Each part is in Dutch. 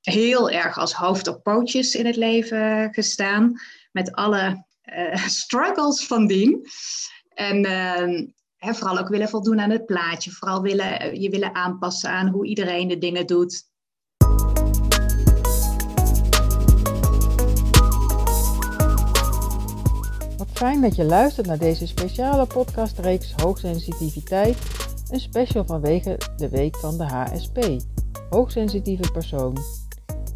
heel erg als hoofd op pootjes in het leven gestaan. Met alle uh, struggles van dien. En uh, vooral ook willen voldoen aan het plaatje. Vooral willen, je willen aanpassen aan hoe iedereen de dingen doet. Wat fijn dat je luistert naar deze speciale podcastreeks Hoogsensitiviteit. Een special vanwege de week van de HSP. Hoogsensitieve persoon.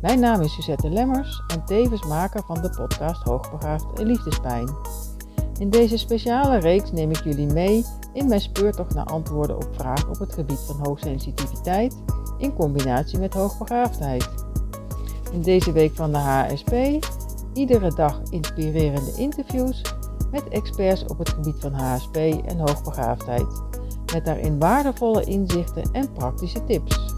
Mijn naam is Suzette Lemmers en tevens maker van de podcast Hoogbegaafd en Liefdespijn. In deze speciale reeks neem ik jullie mee in mijn speurtocht naar antwoorden op vragen op het gebied van hoogsensitiviteit in combinatie met hoogbegaafdheid. In deze week van de HSP iedere dag inspirerende interviews met experts op het gebied van HSP en hoogbegaafdheid, met daarin waardevolle inzichten en praktische tips.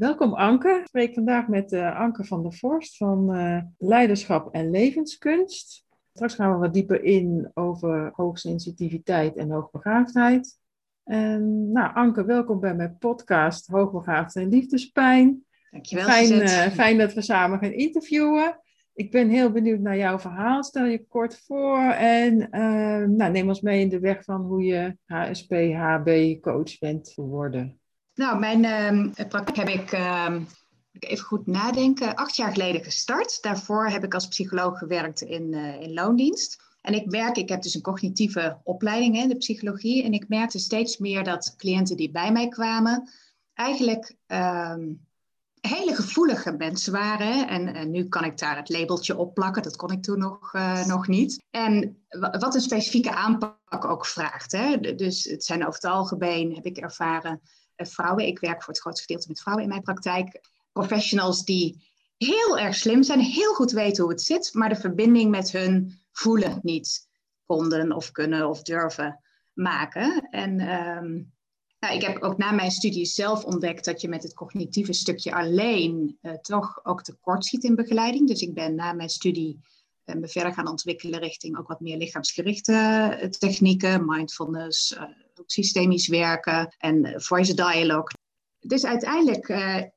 Welkom Anke. Ik spreek vandaag met uh, Anke van der Vorst van uh, Leiderschap en Levenskunst. Straks gaan we wat dieper in over hoogsensitiviteit en hoogbegaafdheid. En, nou, Anke, welkom bij mijn podcast Hoogbegaafd en Liefdespijn. Dankjewel. Fijn, uh, fijn dat we samen gaan interviewen. Ik ben heel benieuwd naar jouw verhaal. Stel je kort voor en nou, neem ons mee in de weg van hoe je HSP, HB coach bent geworden. Nou, mijn uh, praktijk heb ik, uh, even goed nadenken, acht jaar geleden gestart. Daarvoor heb ik als psycholoog gewerkt in, uh, in loondienst. En ik merk, ik heb dus een cognitieve opleiding in de psychologie. En ik merkte steeds meer dat cliënten die bij mij kwamen, eigenlijk ehm, hele gevoelige mensen waren. En, en, nu kan ik daar het labeltje op plakken, dat kon ik toen nog, uh, nog niet. En wat een specifieke aanpak ook vraagt. Hè? Dus het zijn over het algemeen, heb ik ervaren, eh, vrouwen. Ik werk voor het grootste gedeelte met vrouwen in mijn praktijk. Professionals die heel erg slim zijn, heel goed weten hoe het zit, maar de verbinding met hun voelen niet konden of kunnen of durven maken. En nou, ik heb ook na mijn studie zelf ontdekt dat je met het cognitieve stukje alleen uh, toch ook tekort schiet in begeleiding. Dus ik ben na mijn studie uh, me verder gaan ontwikkelen richting ook wat meer lichaamsgerichte technieken, mindfulness, ook systemisch werken en eh, voice dialogue. Dus uiteindelijk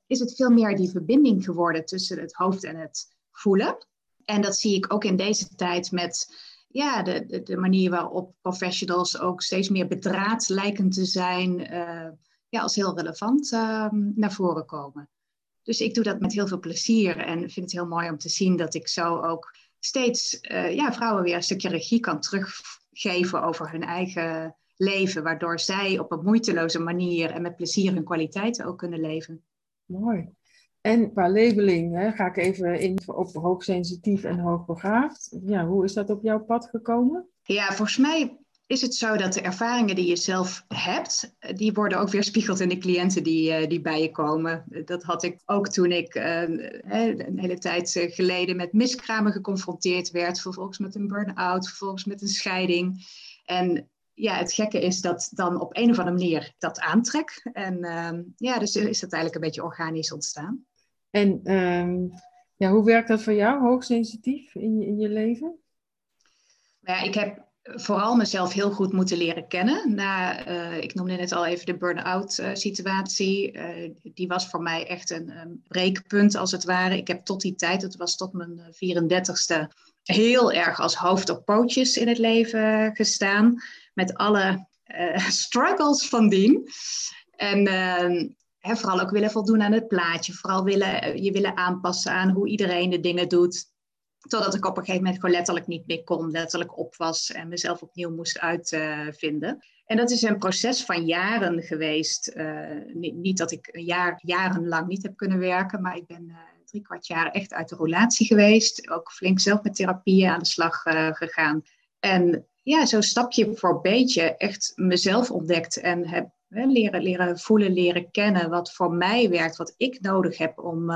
is het veel meer die verbinding geworden tussen het hoofd en het voelen. En dat zie ik ook in deze tijd met ja, de, de, manier waarop professionals ook steeds meer bedraad lijken te zijn, ja, als heel relevant uh, naar voren komen. Dus ik doe dat met heel veel plezier en vind het heel mooi om te zien dat ik zo ook steeds uh, ja, vrouwen weer een stukje regie kan teruggeven over hun eigen leven, waardoor zij op een moeiteloze manier en met plezier hun kwaliteiten ook kunnen leven. Mooi. En qua labeling hè, ga ik even in op hoogsensitief en hoogbegaafd. Ja, hoe is dat op jouw pad gekomen? Ja, volgens mij is het zo dat de ervaringen die je zelf hebt, die worden ook weerspiegeld in de cliënten die, eh, die bij je komen. Dat had ik ook toen ik uh, een hele tijd eh, geleden met miskramen geconfronteerd werd, vervolgens met een burn-out, vervolgens met een scheiding. En ja, het gekke is dat dan op een of andere manier dat aantrek. En uh, ja, dus is dat eigenlijk een beetje organisch ontstaan. En um, ja, hoe werkt dat voor jou, hoogsensitief in je, in je leven? Nou ja, ik heb vooral mezelf heel goed moeten leren kennen. Na, uh, ik noemde net al even de burn-out uh, situatie. Uh, die was voor mij echt een, een, breekpunt als het ware. Ik heb tot die tijd, het was tot mijn 34ste, heel erg als hoofd op pootjes in het leven gestaan met alle struggles van dien. En uh, vooral ook willen voldoen aan het plaatje. Vooral willen, je willen aanpassen aan hoe iedereen de dingen doet. Totdat ik op een gegeven moment gewoon letterlijk niet meer kon, letterlijk op was en mezelf opnieuw moest uitvinden. en dat is een proces van jaren geweest. Uh, niet, dat ik jaar, jarenlang niet heb kunnen werken, maar ik ben uh, drie kwart jaar echt uit de relatie geweest. Ook flink zelf met therapieën aan de slag uh, gegaan. En ja, zo stapje voor beetje echt mezelf ontdekt en heb leren, leren voelen, leren kennen wat voor mij werkt, wat ik nodig heb om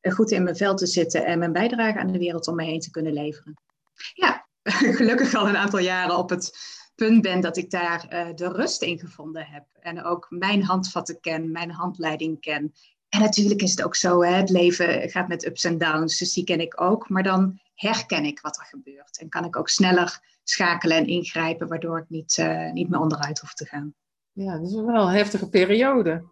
goed in mijn vel te zitten en mijn bijdrage aan de wereld om me heen te kunnen leveren. Ja, gelukkig al een aantal jaren op het punt ben dat ik daar uh, de rust in gevonden heb. En ook mijn handvatten ken, mijn handleiding ken. En natuurlijk is het ook zo, hè, het leven gaat met ups en downs, dus die ken ik ook. Maar dan herken ik wat er gebeurt en kan ik ook sneller schakelen en ingrijpen, waardoor ik niet, uh, niet meer onderuit hoef te gaan. Ja, dat is wel een heftige periode.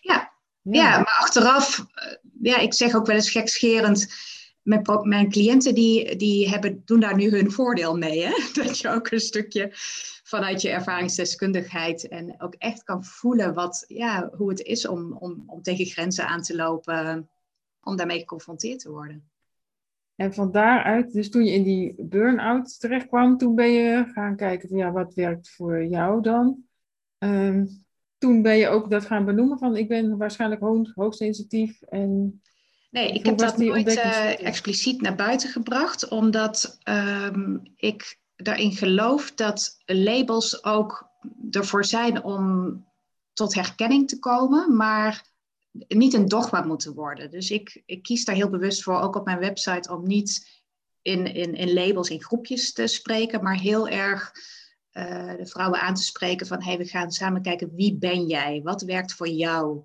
Ja, Ja. maar achteraf, eh, ja, ik zeg ook wel eens gekscherend, mijn, mijn cliënten die, die hebben, doen daar nu hun voordeel mee. Hè? Dat je ook een stukje vanuit je ervaringsdeskundigheid en ook echt kan voelen wat, ja, hoe het is om, om, om tegen grenzen aan te lopen, om daarmee geconfronteerd te worden. En van daaruit, dus toen je in die burn-out terecht kwam, toen ben je gaan kijken van ja, wat werkt voor jou dan? Ehm, toen ben je ook dat gaan benoemen van ik ben waarschijnlijk hoog, hoogsensitief en... Nee, ik heb dat nooit uh, expliciet naar buiten gebracht, omdat um, ik daarin geloof dat labels ook ervoor zijn om tot herkenning te komen, maar niet een dogma moeten worden. Dus ik, ik kies daar heel bewust voor, ook op mijn website, om niet in, in, in labels, in groepjes te spreken, maar heel erg uh, de vrouwen aan te spreken van, hey, we gaan samen kijken, wie ben jij? Wat werkt voor jou?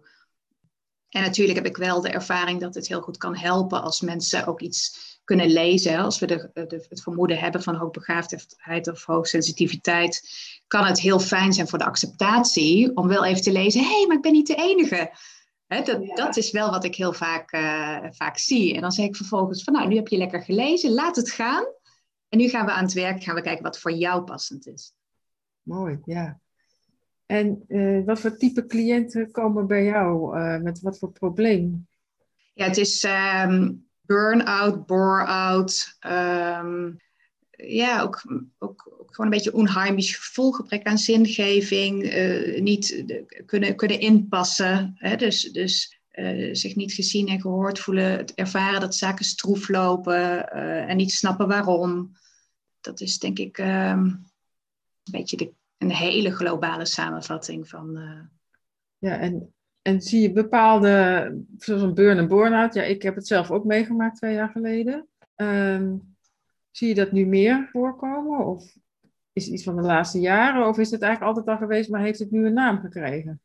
En natuurlijk heb ik wel de ervaring dat het heel goed kan helpen als mensen ook iets kunnen lezen. Als we de, de, het vermoeden hebben van hoogbegaafdheid of hoogsensitiviteit, kan het heel fijn zijn voor de acceptatie om wel even te lezen: hé, hey, maar ik ben niet de enige. dat, dat, is wel wat ik heel vaak, uh, vaak zie. En dan zeg ik vervolgens van, nou, nu heb je lekker gelezen, laat het gaan. En nu gaan we aan het werk, gaan we kijken wat voor jou passend is. Mooi, ja. En uh, wat voor type cliënten komen bij jou? Uh, met wat voor probleem? Ja, het is um, burn-out, bore-out. Um, ja, ook, ook, ook, gewoon een beetje onheimisch gevoel, gebrek aan zingeving, uh, niet kunnen, kunnen inpassen. Hè? Dus, dus uh, zich niet gezien en gehoord voelen, het ervaren dat zaken stroef lopen uh, en niet snappen waarom. Dat is denk ik um, een beetje de, een hele globale samenvatting van. Ja, en en zie je bepaalde, zoals een burn- en burn-out, ja, ik heb het zelf ook meegemaakt twee jaar geleden. Um, zie je dat nu meer voorkomen? Of is iets van de laatste jaren? Of is het eigenlijk altijd al geweest, maar heeft het nu een naam gekregen?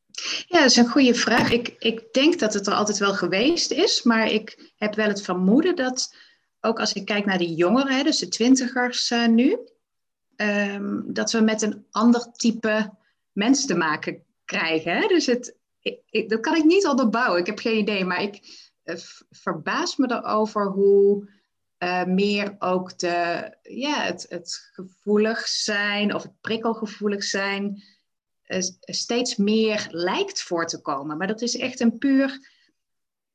Ja, dat is een goede vraag. Ik, ik denk dat het er altijd wel geweest is, maar ik heb wel het vermoeden dat, ook als ik kijk naar de jongeren, dus de twintigers uh, nu, um, dat we met een ander type mensen te maken krijgen. Hè? Dus het, ik, dat kan ik niet onderbouwen. Ik heb geen idee. Maar ik uh, verbaas me erover hoe uh, meer ook de, ja, het, het gevoelig zijn of het prikkelgevoelig zijn uh, steeds meer lijkt voor te komen. Maar dat is echt een puur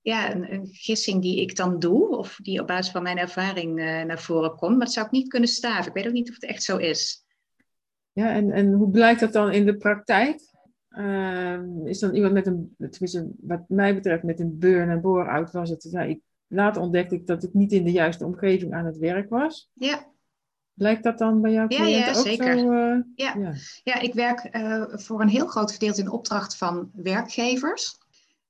ja, een, gissing die ik dan doe, of die op basis van mijn ervaring naar voren komt. Maar dat zou ik niet kunnen staven. Ik weet ook niet of het echt zo is. Ja, en, en hoe blijkt dat dan in de praktijk? Ehm, is dan iemand met een, tenminste wat mij betreft, met een burn- en bore-out was het. Ik, later ontdekte ik dat ik niet in de juiste omgeving aan het werk was. Ja. Blijkt dat dan bij jouw cliënten ja, ja, ook zeker. zo? Uh, ja. ja. Ja. ik werk uh, voor een heel groot gedeelte in opdracht van werkgevers.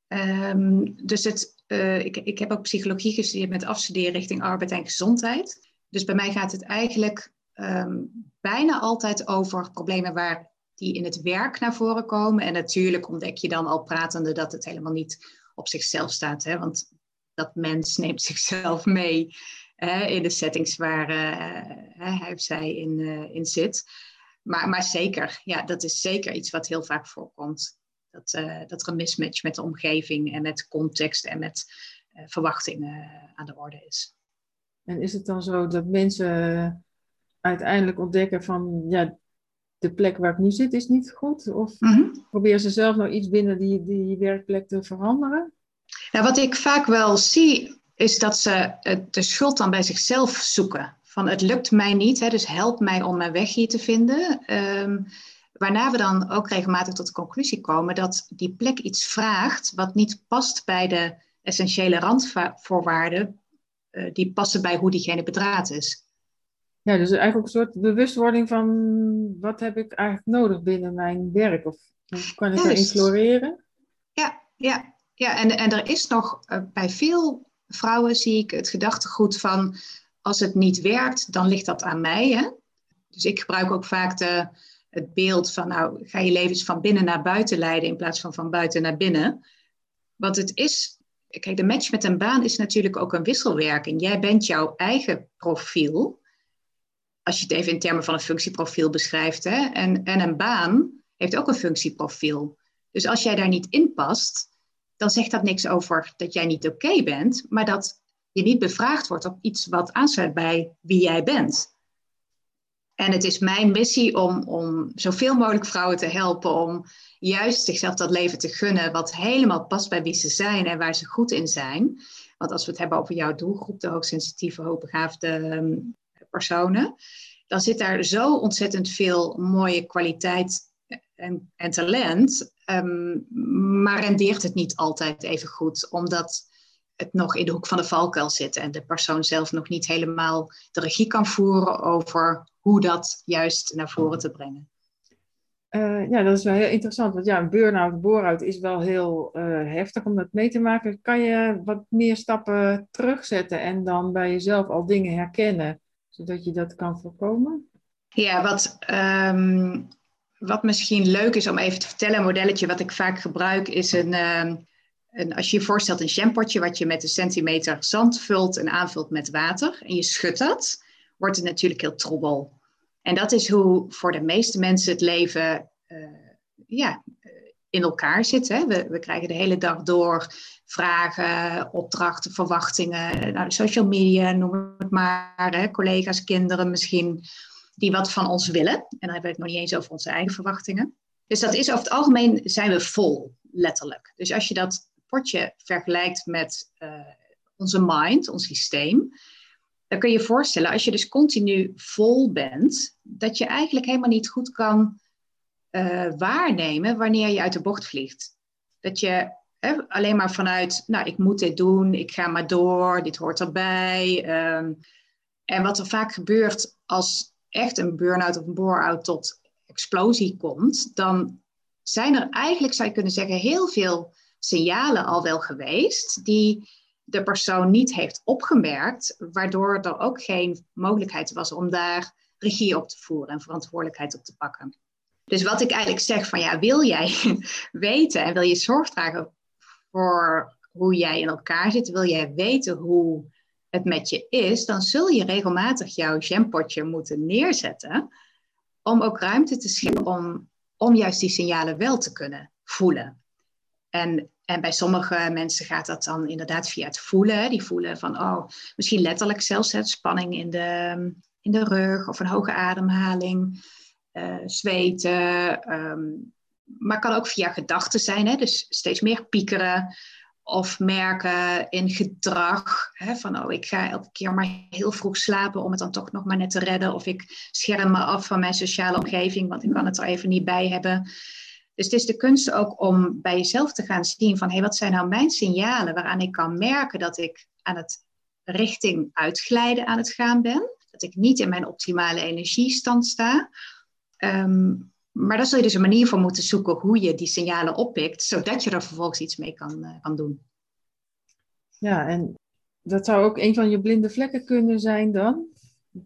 Um, dus het, uh, ik, ik heb ook psychologie gestudeerd met afstuderen richting arbeid en gezondheid. Dus bij mij gaat het eigenlijk um, bijna altijd over problemen waar die in het werk naar voren komen. En natuurlijk ontdek je dan al pratende dat het helemaal niet op zichzelf staat. Hè? Want dat mens neemt zichzelf mee hè, in de settings waar uh, hij of zij in, uh, in zit. Maar, maar zeker, ja, dat is zeker iets wat heel vaak voorkomt. Dat, uh, dat er een mismatch met de omgeving en met context en met verwachtingen aan de orde is. En is het dan zo dat mensen uiteindelijk ontdekken van ja, de plek waar ik nu zit is niet goed? Of mm proberen ze zelf nog iets binnen die, die werkplek te veranderen? Nou, wat ik vaak wel zie, is dat ze de schuld dan bij zichzelf zoeken. Van het lukt mij niet, hè, dus help mij om mijn weg hier te vinden. Um, waarna we dan ook regelmatig tot de conclusie komen dat die plek iets vraagt wat niet past bij de essentiële randvoorwaarden uh, die passen bij hoe diegene bedraad is. Ja, dus eigenlijk een soort bewustwording van wat heb ik eigenlijk nodig binnen mijn werk? Of hoe kan ik erin floreren? Ja, ja, ja. En, en er is nog uh, bij veel vrouwen zie ik het gedachtegoed van als het niet werkt, dan ligt dat aan mij. Hè? Dus ik gebruik ook vaak de, het beeld van nou, ga je levens van binnen naar buiten leiden in plaats van van buiten naar binnen. Want het is, kijk, de match met een baan is natuurlijk ook een wisselwerking. Jij bent jouw eigen profiel als je het even in termen van een functieprofiel beschrijft. Hè, en, en een baan heeft ook een functieprofiel. Dus als jij daar niet in past, dan zegt dat niks over dat jij niet oké bent, maar dat je niet bevraagd wordt op iets wat aansluit bij wie jij bent. En het is mijn missie om, om zoveel mogelijk vrouwen te helpen om juist zichzelf dat leven te gunnen wat helemaal past bij wie ze zijn en waar ze goed in zijn. Want als we het hebben over jouw doelgroep, de hoogsensitieve, hoogbegaafde ehm, personen, dan zit daar zo ontzettend veel mooie kwaliteit en, en talent, um, maar rendeert het niet altijd even goed, omdat het nog in de hoek van de valkuil zit en de persoon zelf nog niet helemaal de regie kan voeren over hoe dat juist naar voren te brengen. Uh, ja, dat is wel heel interessant. Want ja, een burn-out, bore-out is wel heel uh, heftig om dat mee te maken. Kan je wat meer stappen terugzetten en dan bij jezelf al dingen herkennen, zodat je dat kan voorkomen? Ja, wat, um, wat misschien leuk is om even te vertellen, een modelletje wat ik vaak gebruik, is een, um, een als je je voorstelt een jampotje wat je met een centimeter zand vult en aanvult met water en je schudt dat, wordt het natuurlijk heel troebel. En dat is hoe voor de meeste mensen het leven uh, ja, in elkaar zit. Hè? We, we, krijgen de hele dag door vragen, opdrachten, verwachtingen. Nou, social media, noem het maar. Hè? Collega's, kinderen misschien, die wat van ons willen. En dan hebben we het nog niet eens over onze eigen verwachtingen. Dus dat is over het algemeen zijn we vol, letterlijk. Dus als je dat potje vergelijkt met uh, onze mind, ons systeem, dan kun je je voorstellen, als je dus continu vol bent, dat je eigenlijk helemaal niet goed kan uh, waarnemen wanneer je uit de bocht vliegt. Dat je alleen maar vanuit, nou, ik moet dit doen, ik ga maar door, dit hoort erbij. Um, en wat er vaak gebeurt als echt een burn-out of een bore-out tot explosie komt, dan zijn er eigenlijk, zou je kunnen zeggen, heel veel signalen al wel geweest die de persoon niet heeft opgemerkt, waardoor er ook geen mogelijkheid was om daar regie op te voeren en verantwoordelijkheid op te pakken. Dus wat ik eigenlijk zeg van ja, wil jij weten en wil je zorg dragen voor hoe jij in elkaar zit, wil jij weten hoe het met je is, dan zul je regelmatig jouw jampotje moeten neerzetten om ook ruimte te scheppen om, om juist die signalen wel te kunnen voelen. En en bij sommige mensen gaat dat dan inderdaad via het voelen. Die voelen van, oh, misschien letterlijk zelfs het spanning in de, in de rug of een hoge ademhaling, uh, zweten. Um, maar kan ook via gedachten zijn, hè? dus steeds meer piekeren of merken in gedrag. Hè? Van, oh, ik ga elke keer maar heel vroeg slapen om het dan toch nog maar net te redden. Of ik scherm me af van mijn sociale omgeving, want ik kan het er even niet bij hebben. Dus het is de kunst ook om bij jezelf te gaan zien van hé, hey, wat zijn nou mijn signalen waaraan ik kan merken dat ik aan het richting uitglijden aan het gaan ben. Dat ik niet in mijn optimale energiestand sta. Um, maar daar zul je dus een manier voor moeten zoeken hoe je die signalen oppikt, zodat je er vervolgens iets mee kan, uh, kan doen. Ja, en dat zou ook een van je blinde vlekken kunnen zijn dan?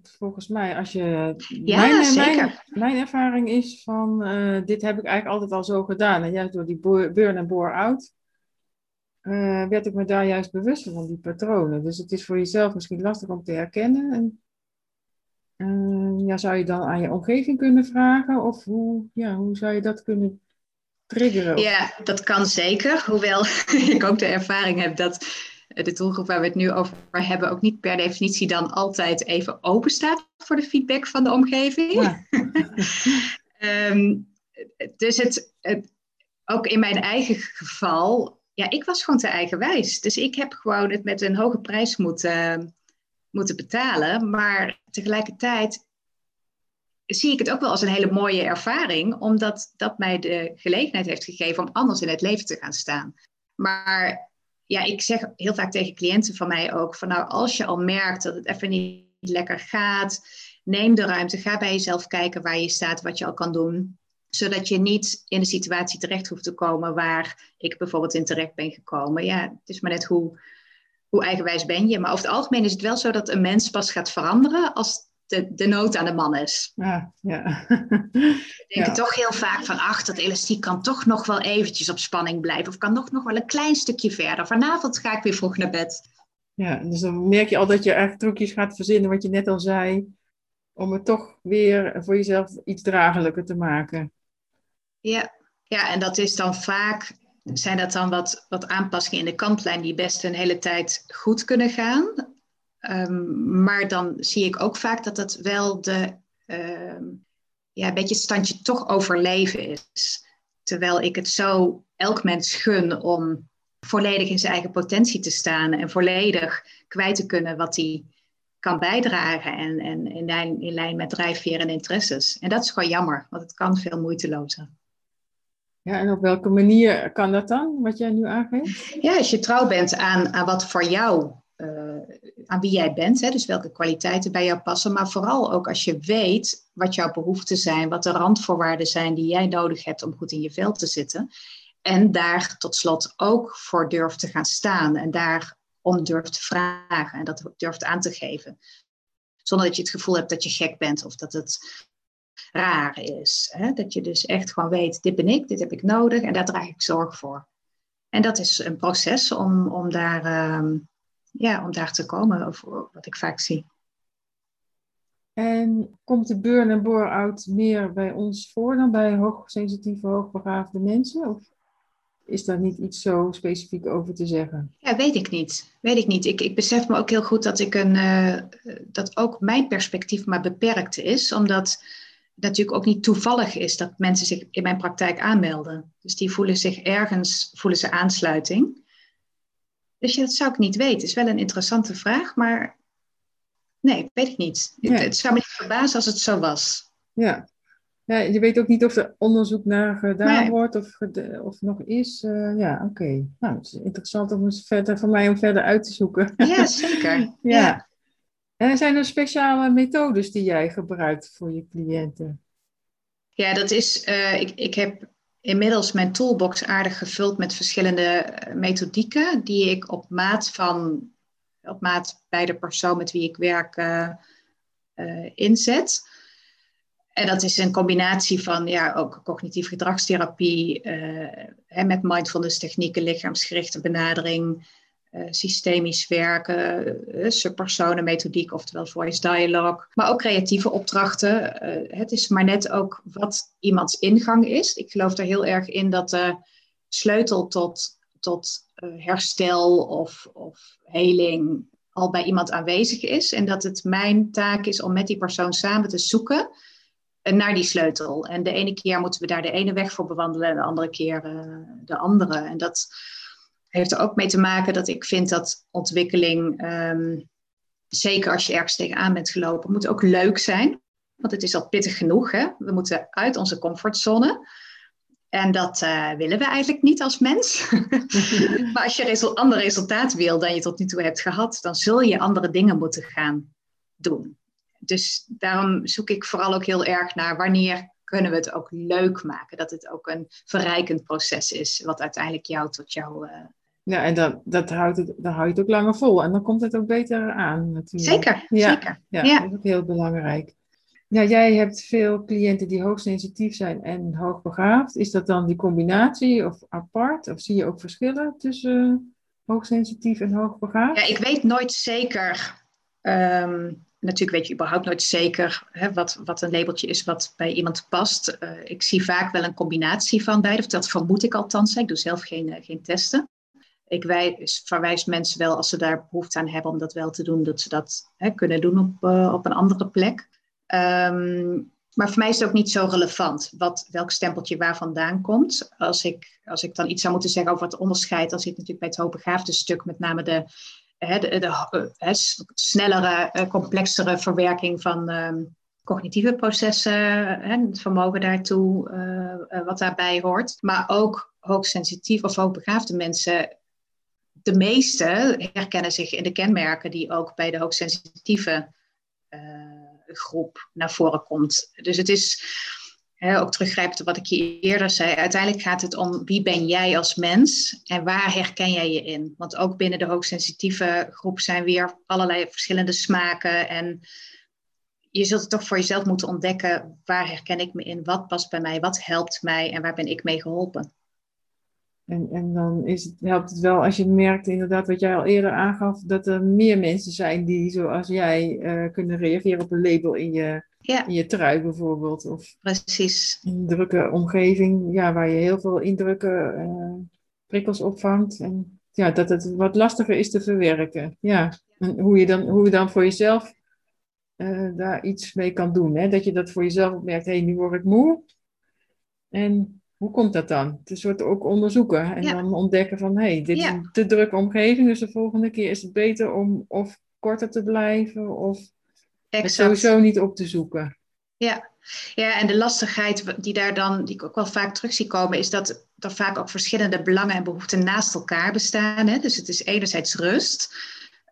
volgens mij, als je. Ja, mijn. Mijn, mijn ervaring is van: uh, dit heb ik eigenlijk altijd al zo gedaan. En juist door die burn en bore-out. Uh, werd ik me daar juist bewust van, die patronen. Dus het is voor jezelf misschien lastig om te herkennen. En, uh, ja, zou je dan aan je omgeving kunnen vragen? Of hoe, ja, hoe zou je dat kunnen triggeren? Ja, dat kan zeker. Hoewel ik ook de ervaring heb dat de doelgroep waar we het nu over hebben ook niet per definitie dan altijd even open staat voor de feedback van de omgeving. Ja. um, dus het, het, ook in mijn eigen geval, ja, ik was gewoon te eigenwijs. Dus ik heb gewoon het met een hoge prijs moeten, moeten betalen. Maar tegelijkertijd zie ik het ook wel als een hele mooie ervaring, omdat dat mij de gelegenheid heeft gegeven om anders in het leven te gaan staan. Maar ja, ik zeg heel vaak tegen cliënten van mij ook: van nou, als je al merkt dat het even niet lekker gaat, neem de ruimte, ga bij jezelf kijken waar je staat, wat je al kan doen zodat je niet in de situatie terecht hoeft te komen waar ik bijvoorbeeld in terecht ben gekomen. Ja, het is maar net hoe, hoe eigenwijs ben je. Maar over het algemeen is het wel zo dat een mens pas gaat veranderen als de, de nood aan de man is. Ja, ja. We denken toch heel vaak van, ach, dat elastiek kan toch nog wel eventjes op spanning blijven. Of kan nog, nog wel een klein stukje verder. Vanavond ga ik weer vroeg naar bed. Ja, dus dan merk je al dat je echt trucjes gaat verzinnen, wat je net al zei. Om het toch weer voor jezelf iets draaglijker te maken. Ja, ja en dat is dan vaak zijn dat dan wat, wat aanpassingen in de kantlijn die best een hele tijd goed kunnen gaan. Ehm, maar dan zie ik ook vaak dat het wel de, ehm, ja, een beetje standje toch overleven is. Terwijl ik het zo elk mens gun om volledig in zijn eigen potentie te staan en volledig kwijt te kunnen wat hij kan bijdragen en, en in, lijn, in lijn met drijfveer en interesses. En dat is gewoon jammer, want het kan veel moeitelozer. Ja, en op welke manier kan dat dan, wat jij nu aangeeft? Ja, als je trouw bent aan, aan wat voor jou, uh, aan wie jij bent, hè, dus welke kwaliteiten bij jou passen, maar vooral ook als je weet wat jouw behoeften zijn, wat de randvoorwaarden zijn die jij nodig hebt om goed in je vel te zitten. En daar tot slot ook voor durft te gaan staan en daar om durft te vragen en dat durft aan te geven. Zonder dat je het gevoel hebt dat je gek bent of dat het raar is. Hè? Dat je dus echt gewoon weet, dit ben ik, dit heb ik nodig en daar draag ik zorg voor. En dat is een proces om, om, daar, uh, ja, om daar te komen, of, wat ik vaak zie. En komt de burn- en bore-out meer bij ons voor dan bij hoogsensitieve, hoogbegaafde mensen? Of is daar niet iets zo specifiek over te zeggen? Ja, weet ik niet. Weet ik niet. Ik, ik besef me ook heel goed dat ik een uh, dat ook mijn perspectief maar beperkt is, omdat natuurlijk ook niet toevallig is dat mensen zich in mijn praktijk aanmelden. Dus die voelen zich ergens, voelen ze aansluiting. Dus ja, dat zou ik niet weten. Is wel een interessante vraag, maar nee, weet ik niet. Het, het zou me niet verbazen als het zo was. Ja, ja, je weet ook niet of er onderzoek naar gedaan wordt of, of nog is. Uh, ja, oké. Nou, het is interessant om eens verder, voor mij om verder uit te zoeken. Ja, zeker. ja. ja. En zijn er speciale methodes die jij gebruikt voor je cliënten? Ja, dat is. Uh, ik, ik heb inmiddels mijn toolbox aardig gevuld met verschillende eh, methodieken die ik op maat van op maat bij de persoon met wie ik werk uh, inzet. En dat is een combinatie van ja, ook cognitieve gedragstherapie uh, met mindfulness technieken, lichaamsgerichte benadering, uh, systemisch werken, uh, subpersonenmethodiek, oftewel voice dialogue, maar ook creatieve opdrachten. het is maar net ook wat iemands ingang is. Ik geloof er heel erg in dat de sleutel tot, tot herstel of, of heling al bij iemand aanwezig is. En dat het mijn taak is om met die persoon samen te zoeken naar die sleutel. En de ene keer moeten we daar de ene weg voor bewandelen en de andere keer de andere. En dat heeft er ook mee te maken dat ik vind dat ontwikkeling, um, zeker als je ergens tegenaan bent gelopen, moet ook leuk zijn. Want het is al pittig genoeg. Hè? We moeten uit onze comfortzone. En dat uh, willen we eigenlijk niet als mens. maar als je een ander resultaat wil dan je tot nu toe hebt gehad, dan zul je andere dingen moeten gaan doen dus daarom zoek ik vooral ook heel erg naar wanneer kunnen we het ook leuk maken. Dat het ook een verrijkend proces is, wat uiteindelijk jou tot jou. Uh... Ja, en dat, dat houdt het, dan hou je het ook langer vol. En dan komt het ook beter aan natuurlijk. Zeker, ja, zeker. Ja, ja, dat is ook heel belangrijk. Ja, jij hebt veel cliënten die hoogsensitief zijn en hoogbegaafd. Is dat dan die combinatie of apart? Of zie je ook verschillen tussen hoogsensitief en hoogbegaafd? Ja, ik weet nooit zeker um, natuurlijk weet je überhaupt nooit zeker hè, wat, wat een labeltje is wat bij iemand past. Uh, ik zie vaak wel een combinatie van beide, of dat vermoed ik althans. Ik doe zelf geen, uh, geen testen. Ik wijs, verwijs mensen wel als ze daar behoefte aan hebben om dat wel te doen, dat ze dat hè, kunnen doen op, uh, op een andere plek. Um, maar voor mij is het ook niet zo relevant wat, welk stempeltje waar vandaan komt. Als ik, als ik dan iets zou moeten zeggen over het onderscheid, dan zit natuurlijk bij het hoogbegaafde stuk met name de de, de, eh, snellere, eh, complexere verwerking van ehm, cognitieve processen, het vermogen daartoe, wat daarbij hoort. Maar ook hoogsensitief of hoogbegaafde mensen, de meeste herkennen zich in de kenmerken die ook bij de hoogsensitieve groep naar voren komt. Dus het is ook teruggrijpend wat ik je eerder zei. Uiteindelijk gaat het om wie ben jij als mens en waar herken jij je in? Want ook binnen de hoogsensitieve groep zijn weer allerlei verschillende smaken. En je zult het toch voor jezelf moeten ontdekken. Waar herken ik me in? Wat past bij mij? Wat helpt mij? En waar ben ik mee geholpen? En, en dan is het, helpt het wel als je merkt, inderdaad, wat jij al eerder aangaf, dat er meer mensen zijn die, zoals jij, uh, kunnen reageren op een label in je ja. In je trui bijvoorbeeld. Of Precies. In een drukke omgeving, ja, waar je heel veel indrukken uh, prikkels opvangt. En ja, dat het wat lastiger is te verwerken. Ja, en hoe je dan, hoe je dan voor jezelf uh, daar iets mee kan doen. Hè? Dat je dat voor jezelf opmerkt, hé, hey, nu word ik moe. En hoe komt dat dan? Het is soort ook onderzoeken en dan ontdekken van, hé, hey, dit is een te drukke omgeving, dus de volgende keer is het beter om of korter te blijven of het sowieso niet op te zoeken. Ja. ja, en de lastigheid die daar dan, die ik ook wel vaak terug zie komen, is dat er vaak ook verschillende belangen en behoeften naast elkaar bestaan. Hè? Dus het is enerzijds rust,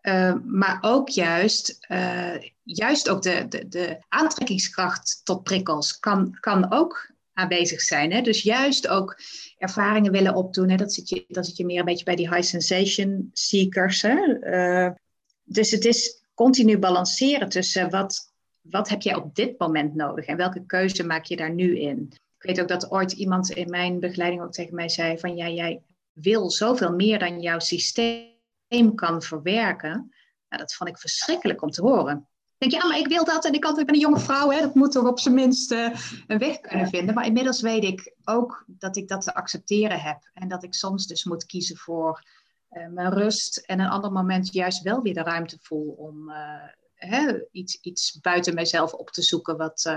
uh, maar ook juist, uh, juist ook de, de, de aantrekkingskracht tot prikkels kan, kan ook aanwezig zijn. Hè? Dus juist ook ervaringen willen opdoen. Hè? Dat, zit je, dat zit je meer een beetje bij die high sensation seekers. Hè? Uh, dus het is continu balanceren tussen wat, wat heb jij op dit moment nodig en welke keuze maak je daar nu in. Ik weet ook dat ooit iemand in mijn begeleiding ook tegen mij zei van ja, jij wil zoveel meer dan jouw systeem kan verwerken. Nou, dat vond ik verschrikkelijk om te horen denk je, ja, maar ik wil dat en ik, kan, ik ben een jonge vrouw, hè, dat moet toch op zijn minst uh, een weg kunnen vinden. Maar inmiddels weet ik ook dat ik dat te accepteren heb en dat ik soms dus moet kiezen voor uh, mijn rust en een ander moment juist wel weer de ruimte voel om uh, hè, iets, iets buiten mezelf op te zoeken wat,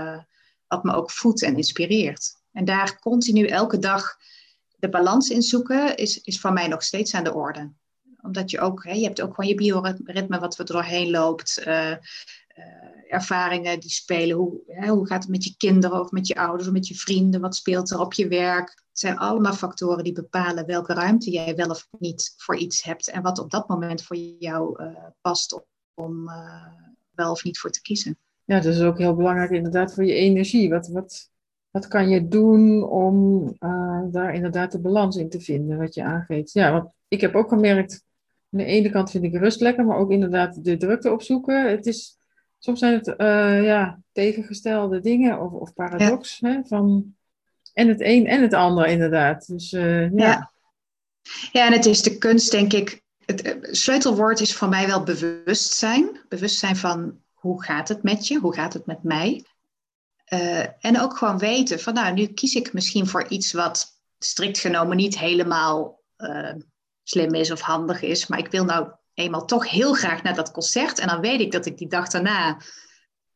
wat me ook voedt en inspireert. En daar continu elke dag de balans in zoeken is, is voor mij nog steeds aan de orde omdat je ook, hè, je hebt ook gewoon je bioritme wat er doorheen loopt. Uh, ervaringen die spelen. Hoe, hè, hoe gaat het met je kinderen of met je ouders of met je vrienden? Wat speelt er op je werk? Het zijn allemaal factoren die bepalen welke ruimte jij wel of niet voor iets hebt. En wat op dat moment voor jou uh, past om uh, wel of niet voor te kiezen. Ja, dat is ook heel belangrijk inderdaad voor je energie. Wat, wat, wat kan je doen om daar inderdaad de balans in te vinden, wat je aangeeft? Ja, want ik heb ook gemerkt, aan de ene kant vind ik rust lekker, maar ook inderdaad de drukte opzoeken. Het is soms zijn het uh, ja, tegengestelde dingen of, of paradox. Hè, van, en het een en het ander inderdaad. Dus, uh, ja. ja. Ja, en het is de kunst, denk ik. Het eh, sleutelwoord is voor mij wel bewustzijn. Bewustzijn van hoe gaat het met je? Hoe gaat het met mij? Uh, en ook gewoon weten van nou, nu kies ik misschien voor iets wat strikt genomen niet helemaal uh, slim is of handig is. Maar ik wil nou eenmaal toch heel graag naar dat concert. En dan weet ik dat ik die dag daarna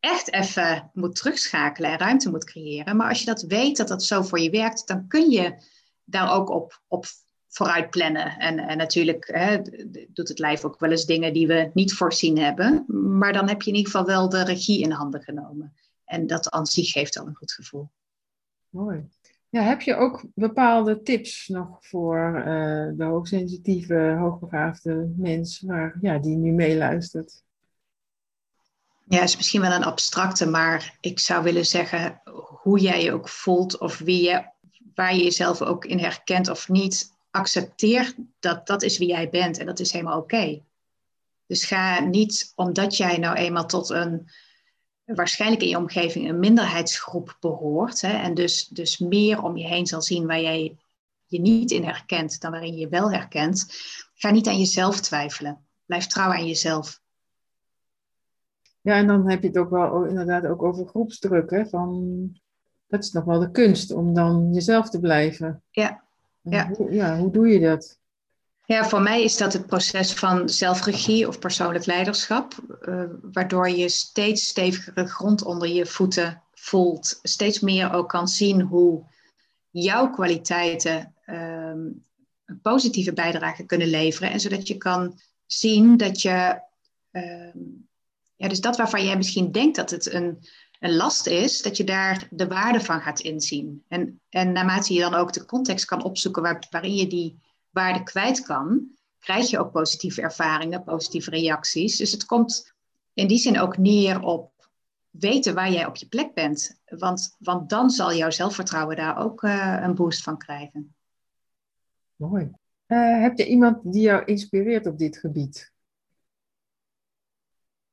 echt even moet terugschakelen en ruimte moet creëren. Maar als je dat weet dat dat zo voor je werkt, dan kun je daar ook op, op vooruit plannen. En, en natuurlijk hè, doet het lijf ook wel eens dingen die we niet voorzien hebben. Maar dan heb je in ieder geval wel de regie in handen genomen. En dat aan zich geeft al een goed gevoel. Mooi. Ja, heb je ook bepaalde tips nog voor uh, de hoogsensitieve, hoogbegaafde mens waar, ja, die nu meeluistert? Ja, is misschien wel een abstracte, maar ik zou willen zeggen hoe jij je ook voelt of wie je, waar je jezelf ook in herkent of niet, accepteer dat dat is wie jij bent en dat is helemaal oké. Dus ga niet omdat jij nou eenmaal tot een waarschijnlijk in je omgeving een minderheidsgroep behoort. Hè, en dus, dus meer om je heen zal zien waar jij je niet in herkent dan waarin je je wel herkent. Ga niet aan jezelf twijfelen. Blijf trouw aan jezelf. Ja, en dan heb je het ook wel inderdaad ook over groepsdruk. Hè? Van, dat is nog wel de kunst om dan jezelf te blijven. Ja. Ja. Hoe, ja, hoe doe je dat? Ja, voor mij is dat het proces van zelfregie of persoonlijk leiderschap, uh, waardoor je steeds stevigere grond onder je voeten voelt, steeds meer ook kan zien hoe jouw kwaliteiten um, een positieve bijdrage kunnen leveren. En zodat je kan zien dat je, um, ja, dus dat waarvan jij misschien denkt dat het een, een last is, dat je daar de waarde van gaat inzien. En, en naarmate je dan ook de context kan opzoeken waar, waarin je die waarde kwijt kan, krijg je ook positieve ervaringen, positieve reacties. Dus het komt in die zin ook neer op weten waar jij op je plek bent. Want, want dan zal jouw zelfvertrouwen daar ook uh, een boost van krijgen. Mooi. Uh, heb je iemand die jou inspireert op dit gebied?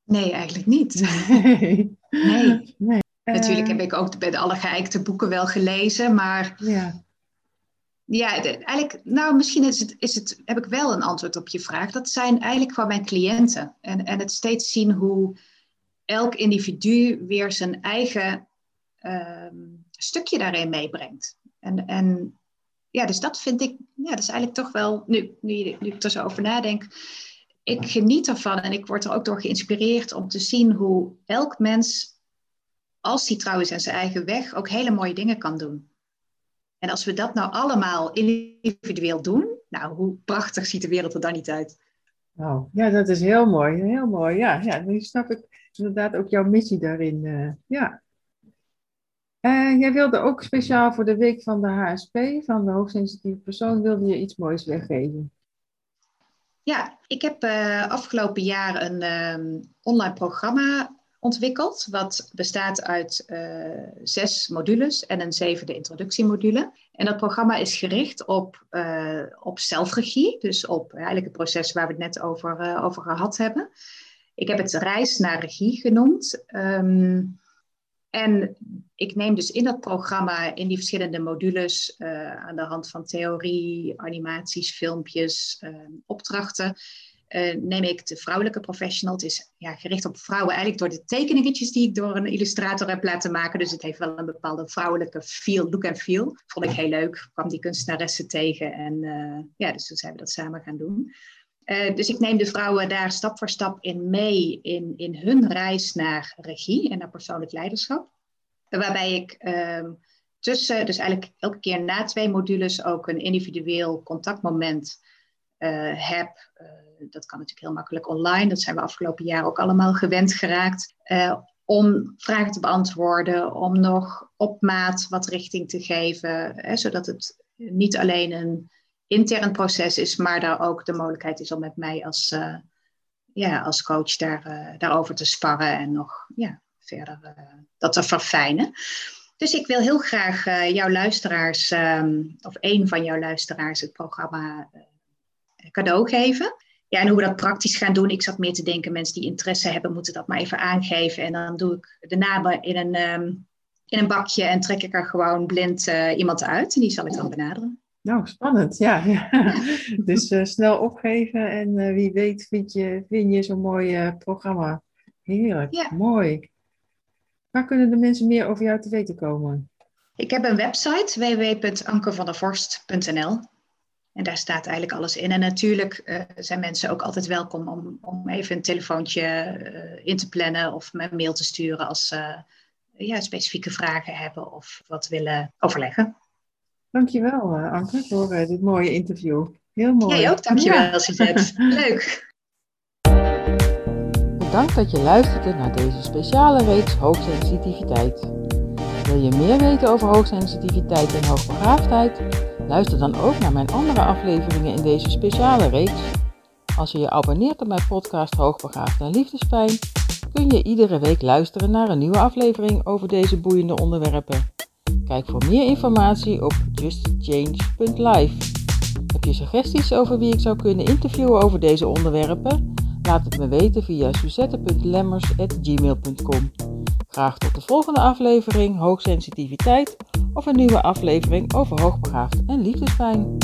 Nee, eigenlijk niet. Nee. nee. nee. Natuurlijk heb ik ook bij de allergeëikte boeken wel gelezen, maar ja. Ja, eigenlijk, nou misschien is het, is het, heb ik wel een antwoord op je vraag. Dat zijn eigenlijk gewoon mijn cliënten. En, en het steeds zien hoe elk individu weer zijn eigen um, stukje daarin meebrengt. En, en ja, dus dat vind ik, ja, dat is eigenlijk toch wel, nu, nu, nu ik er zo over nadenk, ik geniet ervan en ik word er ook door geïnspireerd om te zien hoe elk mens, als hij trouwens aan zijn eigen weg, ook hele mooie dingen kan doen. En als we dat nou allemaal individueel doen, nou, hoe prachtig ziet de wereld er dan niet uit? Nou, ja, dat is heel mooi. Heel mooi. Ja, ja nu snap ik inderdaad ook jouw missie daarin. Uh, ja. Uh, jij wilde ook speciaal voor de week van de HSP, van de hoogsensitieve persoon, wilde je iets moois weggeven. Ja, ik heb uh, afgelopen jaar een um, online programma ontwikkeld, wat bestaat uit uh, zes modules en een zevende introductiemodule. En dat programma is gericht op, uh, op zelfregie, dus op eigenlijk het proces waar we het net over, over gehad hebben. Ik heb het reis naar regie genoemd. Um, en ik neem dus in dat programma, in die verschillende modules, aan de hand van theorie, animaties, filmpjes, uh, opdrachten, uh, neem ik de vrouwelijke professional. Het is ja, gericht op vrouwen eigenlijk door de tekeningetjes die ik door een illustrator heb laten maken. Dus het heeft wel een bepaalde vrouwelijke feel, look en feel. Vond ik heel leuk. Ik kwam die kunstenaressen tegen en ja, dus toen zijn we dat samen gaan doen. dus ik neem de vrouwen daar stap voor stap in mee in, in hun reis naar regie en naar persoonlijk leiderschap. Waarbij ik uh, tussen, dus eigenlijk elke keer na twee modules ook een individueel contactmoment heb. Dat kan natuurlijk heel makkelijk online. Dat zijn we afgelopen jaar ook allemaal gewend geraakt. Uh, om vragen te beantwoorden, om nog op maat wat richting te geven, hè, zodat het niet alleen een intern proces is, maar daar ook de mogelijkheid is om met mij als, ja, als coach daar, daarover te sparren en nog ja, verder dat te verfijnen. Dus ik wil heel graag jouw luisteraars, um, of één van jouw luisteraars, het programma cadeau geven. Ja, en hoe we dat praktisch gaan doen. Ik zat meer te denken, mensen die interesse hebben, moeten dat maar even aangeven. En dan doe ik de namen in een, um, in een bakje en trek ik er gewoon blind iemand uit. En die zal ik dan benaderen. Nou, spannend, ja. ja. dus snel opgeven en wie weet vind je, vind je zo'n mooi programma. Heerlijk, ja. mooi. Waar kunnen de mensen meer over jou te weten komen? Ik heb een website www.ankervandervorst.nl en daar staat eigenlijk alles in. En natuurlijk uh, zijn mensen ook altijd welkom om, om even een telefoontje uh, in te plannen of me een mail te sturen als ze uh, ja, specifieke vragen hebben of wat willen overleggen. Dankjewel Anke voor dit mooie interview. Heel mooi. Jij ook, dankjewel ja. Suzette. Leuk. Bedankt dat je luisterde naar deze speciale reeks hoogsensitiviteit. Wil je meer weten over hoogsensitiviteit en hoogbegaafdheid? Luister dan ook naar mijn andere afleveringen in deze speciale reeks. Als je je abonneert op mijn podcast Hoogbegaafd en Liefdespijn, kun je iedere week luisteren naar een nieuwe aflevering over deze boeiende onderwerpen. Kijk voor meer informatie op justchange.live. Heb je suggesties over wie ik zou kunnen interviewen over deze onderwerpen? Laat het me weten via suzette.lemmers.gmail.com. Graag tot de volgende aflevering Hoogsensitiviteit of een nieuwe aflevering over hoogbegaafd en liefdespijn.